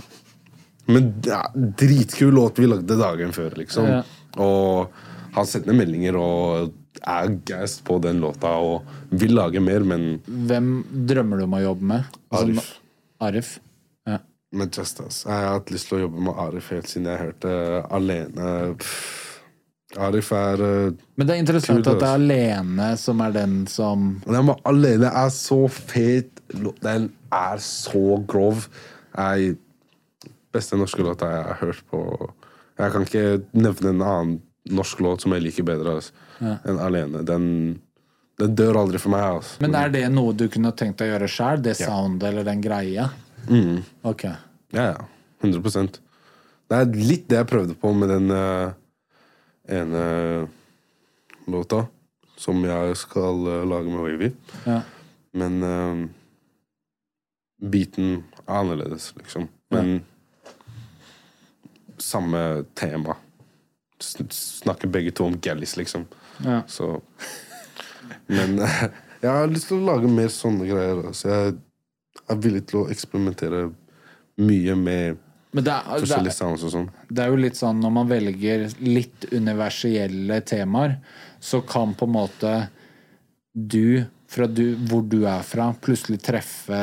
Men ja, dritkul låt vi lagde dagen før, liksom. Ja. Og han sender meldinger og er gassed på den låta og vil lage mer, men Hvem drømmer du om å jobbe med? Arif. Arif. Ja. Men just us. Jeg har hatt lyst til å jobbe med Arif helt siden jeg hørte Alene. Pff. Arif er eh, Men det er interessant Kult, at det er altså. Alene som er den som Nei, men Alene er så fet. Den er så grov. Jeg, beste norske låta jeg har hørt på Jeg kan ikke nevne en annen norsk låt som jeg liker bedre altså, enn Alene. Den, den dør aldri for meg. Altså. Men er det noe du kunne tenkt deg å gjøre sjøl? Det soundet eller den greia? Mm. Ok. Ja, ja. 100% Det er litt det jeg prøvde på med den uh, ene låta som jeg skal uh, lage med Wavy. Ja. Men uh, beaten er annerledes, liksom. Men samme tema. Snakker begge to om gallis, liksom. Ja. Så Men jeg har lyst til å lage mer sånne greier. Så Jeg er villig til å eksperimentere mye med Men det er, det, forskjellige er, sounds og sånn. det er jo litt sånn når man velger litt universelle temaer, så kan på en måte du, fra du, hvor du er fra, plutselig treffe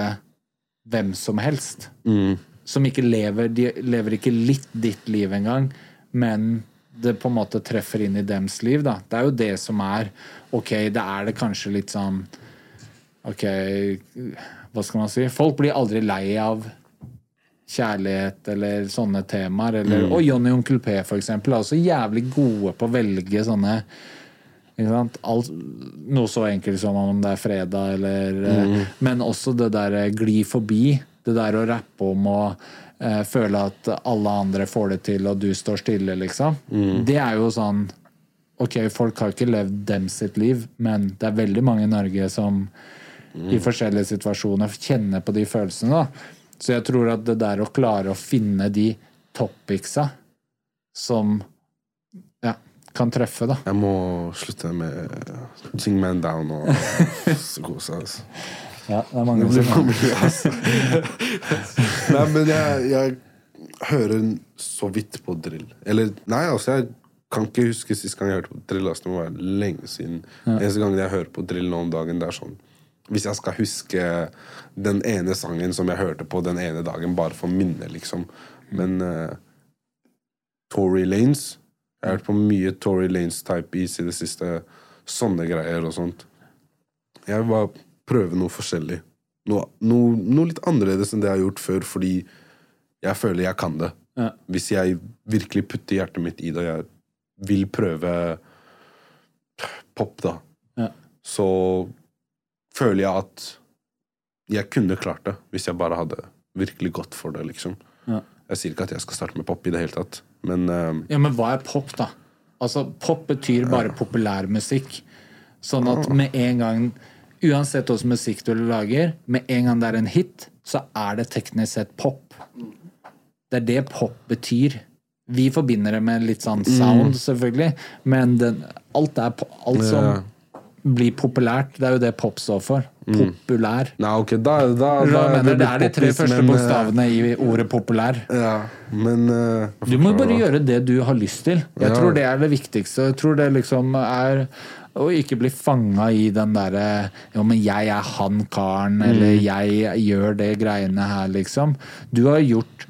hvem som helst. Mm. Som ikke lever De lever ikke litt ditt liv engang, men det på en måte treffer inn i dems liv, da. Det er jo det som er Ok, det er det kanskje litt sånn Ok, hva skal man si? Folk blir aldri lei av kjærlighet eller sånne temaer. Eller, Og Johnny Onkel P, for eksempel, er også jævlig gode på å velge sånne ikke sant? Alt, noe så enkelt som om det er fredag, eller eh, Men også det der eh, gli forbi. Det der å rappe om å eh, føle at alle andre får det til, og du står stille, liksom. Det er jo sånn Ok, folk har ikke levd dem sitt liv, men det er veldig mange i Norge som i forskjellige situasjoner Kjenne på de følelsene. da. Så jeg tror at det der å klare å finne de topicsa som ja, kan treffe, da. Jeg må slutte med Sing Man Down og kose, altså. Ja, det er mange Det som mye, altså. Nei, men jeg, jeg hører så vidt på drill. Eller, nei, altså, jeg kan ikke huske sist gang jeg hørte på drill. Altså, det må være lenge siden. Eneste gangen jeg hører på drill nå om dagen, det er sånn Hvis jeg skal huske den ene sangen som jeg hørte på den ene dagen, bare for minnet, liksom. Men uh, Tory Lanes Jeg har hørt på mye Tory Lanes-type is i det siste. Sånne greier og sånt. Jeg vil bare prøve noe forskjellig. Noe, noe, noe litt annerledes enn det jeg har gjort før, fordi jeg føler jeg kan det. Ja. Hvis jeg virkelig putter hjertet mitt i det, og jeg vil prøve pop, da, Ja. så føler jeg at jeg kunne klart det hvis jeg bare hadde virkelig gått for det, liksom. Ja. Jeg sier ikke at jeg skal starte med pop i det hele tatt, men uh, Ja, men hva er pop, da? Altså, pop betyr bare populærmusikk. Sånn at med en gang Uansett hvilken musikk du lager, med en gang det er en hit, så er det teknisk sett pop. Det er det pop betyr. Vi forbinder det med litt sånn sound, selvfølgelig, men den, alt, er, alt som Ja. blir populært, det er jo det pop står for. Populær. Nei, ok, da, da, da mener? Det er de tre første men, eh, bokstavene i ordet populær. Ja, men uh, Du må bare gjøre det du har lyst til. Jeg Ja. tror det er det viktigste. Jeg tror det liksom er å ikke bli fanga i den derre Jo, men jeg er han karen, eller jeg gjør det greiene her, liksom. Du har gjort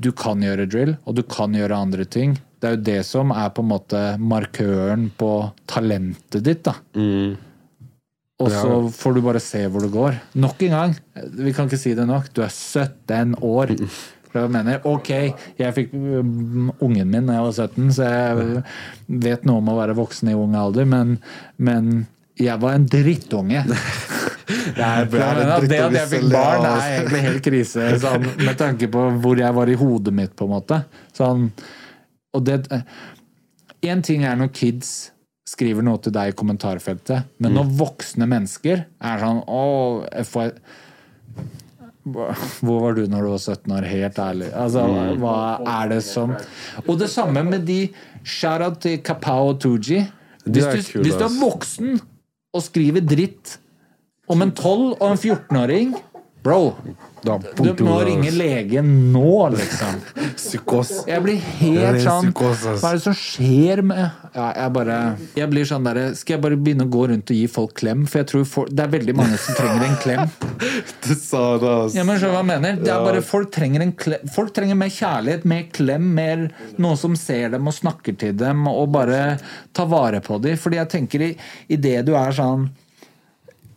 Du kan gjøre drill, og du kan gjøre andre ting. Det er jo det som er på en måte markøren på talentet ditt, da. Og så får du bare se hvor det går. Nok en gang, vi kan ikke si det nok, du er 17 år. Hva jeg mener, ok, jeg fikk mm, ungen min da jeg var 17, så jeg vet noe om å være voksen i ung alder, men, men jeg var en drittunge. Jeg ble Jeg mener det at jeg fikk barn, er egentlig helt krise, sånn, med tanke på hvor jeg var i hodet mitt, på en måte. Sånn, og det En ting er når kids skriver noe til deg i kommentarfeltet, men når voksne mennesker er sånn Å, jeg hvor var du når du var 17 år? Helt ærlig. Altså, hva er det som Og det samme med de Shout-out til Kapao Tooji. Hvis du, hvis du er voksen og skriver dritt om en 12- og en 14-åring Bro, Da, du må ringe legen nå, liksom. Psykos. Jeg blir helt sånn. Hva er det som skjer med Ja, jeg bare Jeg blir sånn derre Skal jeg bare begynne å gå rundt og gi folk klem? For jeg tror folk, det er veldig mange som trenger en klem. Du sa det, ass. Ja, men skjønner hva jeg mener? Det er bare Folk trenger en klem Folk trenger mer kjærlighet, mer klem, mer noen som ser dem og snakker til dem, og bare tar vare på dem. Fordi jeg tenker i, i det du er sånn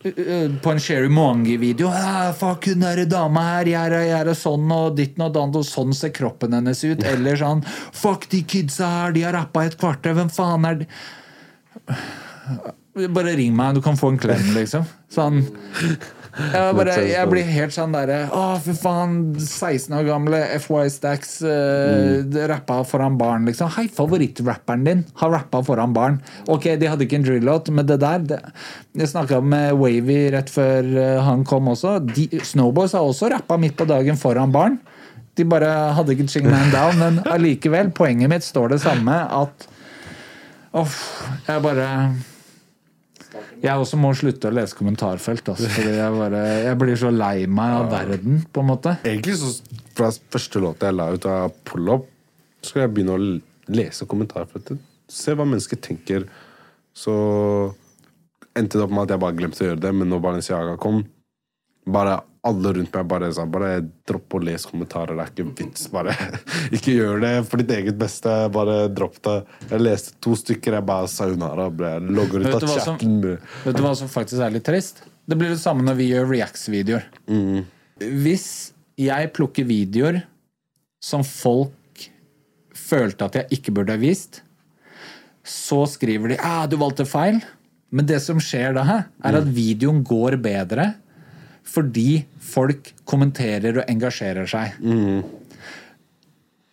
på en Sherry Mongi-video ah, 'Fuck, hun derre dama her, jeg er, jeg er sånn og ditten og datt, og sånn ser kroppen hennes ut.' Eller sånn 'Fuck, de kidsa her, de har rappa et kvarter, hvem faen er de Bare ring meg, du kan få en klem, liksom. Sånn jeg, bare, jeg blir helt sånn derre Å, fy faen, 16 år gamle FY Stacks uh, rappa foran barn, liksom. Hei, favorittrapperen din har rappa foran barn. Ok, de hadde ikke en drill-låt, men det der det, Jeg snakka med Wavy rett før eh, han kom også. De, Snowboys har også rappa midt på dagen foran barn. De bare hadde ikke Ching Man Down, men allikevel, poenget mitt står det samme, at Uff, jeg bare jeg også må slutte å lese kommentarfelt. Altså, fordi jeg, bare, jeg blir så lei meg av verden, på en måte. Egentlig så fra første låta jeg la ut av Pull-Up, skal jeg begynne å lese kommentarfeltet. Se hva mennesker tenker. Så endte det opp med at jeg bare glemte å gjøre det, men når Balenciaga kom, bare alle rundt meg bare sa bare dropp å lese kommentarer, det er ikke vits. Bare ikke gjør det for ditt eget beste. Bare dropp det. Jeg leste to stykker, jeg bare sayonara. Logger ut av chatten. vet du hva som faktisk er litt trist? Det blir det samme når vi gjør Reacts-videoer. Hvis jeg plukker videoer som folk følte at jeg ikke burde ha vist, så skriver de ah, 'du valgte feil'. Men det som skjer da, er at videoen går bedre fordi folk kommenterer og engasjerer seg.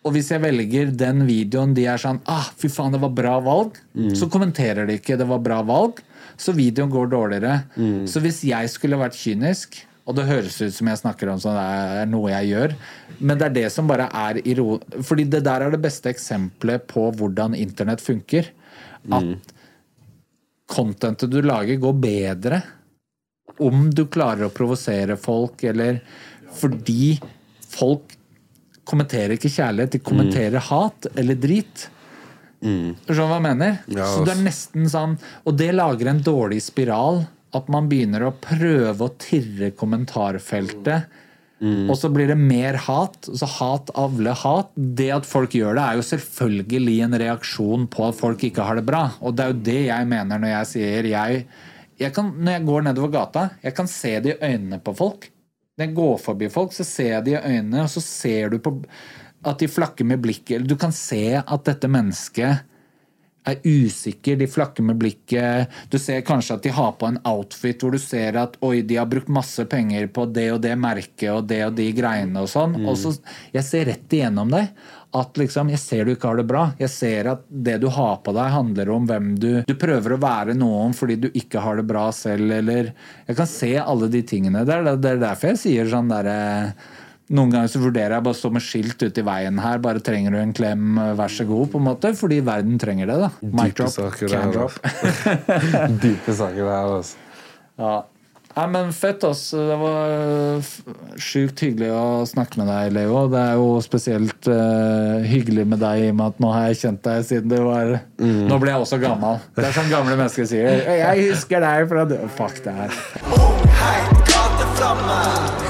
Og hvis jeg velger den videoen de er sånn ah, 'Fy faen, det var bra valg', så kommenterer de ikke 'det var bra valg', så videoen går dårligere. Så hvis jeg skulle vært kynisk og det høres ut som jeg snakker om sånn det er noe jeg gjør, men det er det som bare er i ro... Fordi det der er det beste eksempelet på hvordan internett funker. At contentet du lager, går bedre om du klarer å provosere folk, eller fordi folk kommenterer ikke kjærlighet, de kommenterer hat eller drit. Skjønner du hva jeg mener? Ja, så det er nesten sånn Og det lager en dårlig spiral. At man begynner å prøve å tirre kommentarfeltet. Og så blir det mer hat. Så hat avler hat. Det at folk gjør det, er jo selvfølgelig en reaksjon på at folk ikke har det bra. Og det er jo det jeg mener når jeg sier jeg, jeg kan, Når jeg går nedover gata, jeg kan se det i øynene på folk. Når jeg går forbi folk, så ser jeg det i øynene, og så ser du på at de flakker med blikket. Du kan se at dette mennesket er usikker, de flakker med blikket. Du ser kanskje at de har på en outfit hvor du ser at oi, de har brukt masse penger på det og det merket og det og de greiene og sånn. Og så Jeg ser rett igjennom deg at liksom, jeg ser du ikke har det bra. Jeg ser at det du har på deg, handler om hvem du Du prøver å være noen fordi du ikke har det bra selv, eller Jeg kan se alle de tingene Det Det det er derfor jeg sier sånn derre noen ganger så vurderer jeg bare å stå med skilt ute i veien her. Bare trenger du en klem, vær så god, på en måte. Fordi verden trenger det. da. Mic Dype drop, saker can drop. Dype saker det her, altså. Ja. Nei, men fett, ass. Det var øh, sjukt hyggelig å snakke med deg, Leo. Det er jo spesielt uh, hyggelig med deg i og med at nå har jeg kjent deg siden du var Nå ble jeg også gammel. Det er som gamle mennesker sier. Jeg husker deg fra du Fuck det her. Oh, heit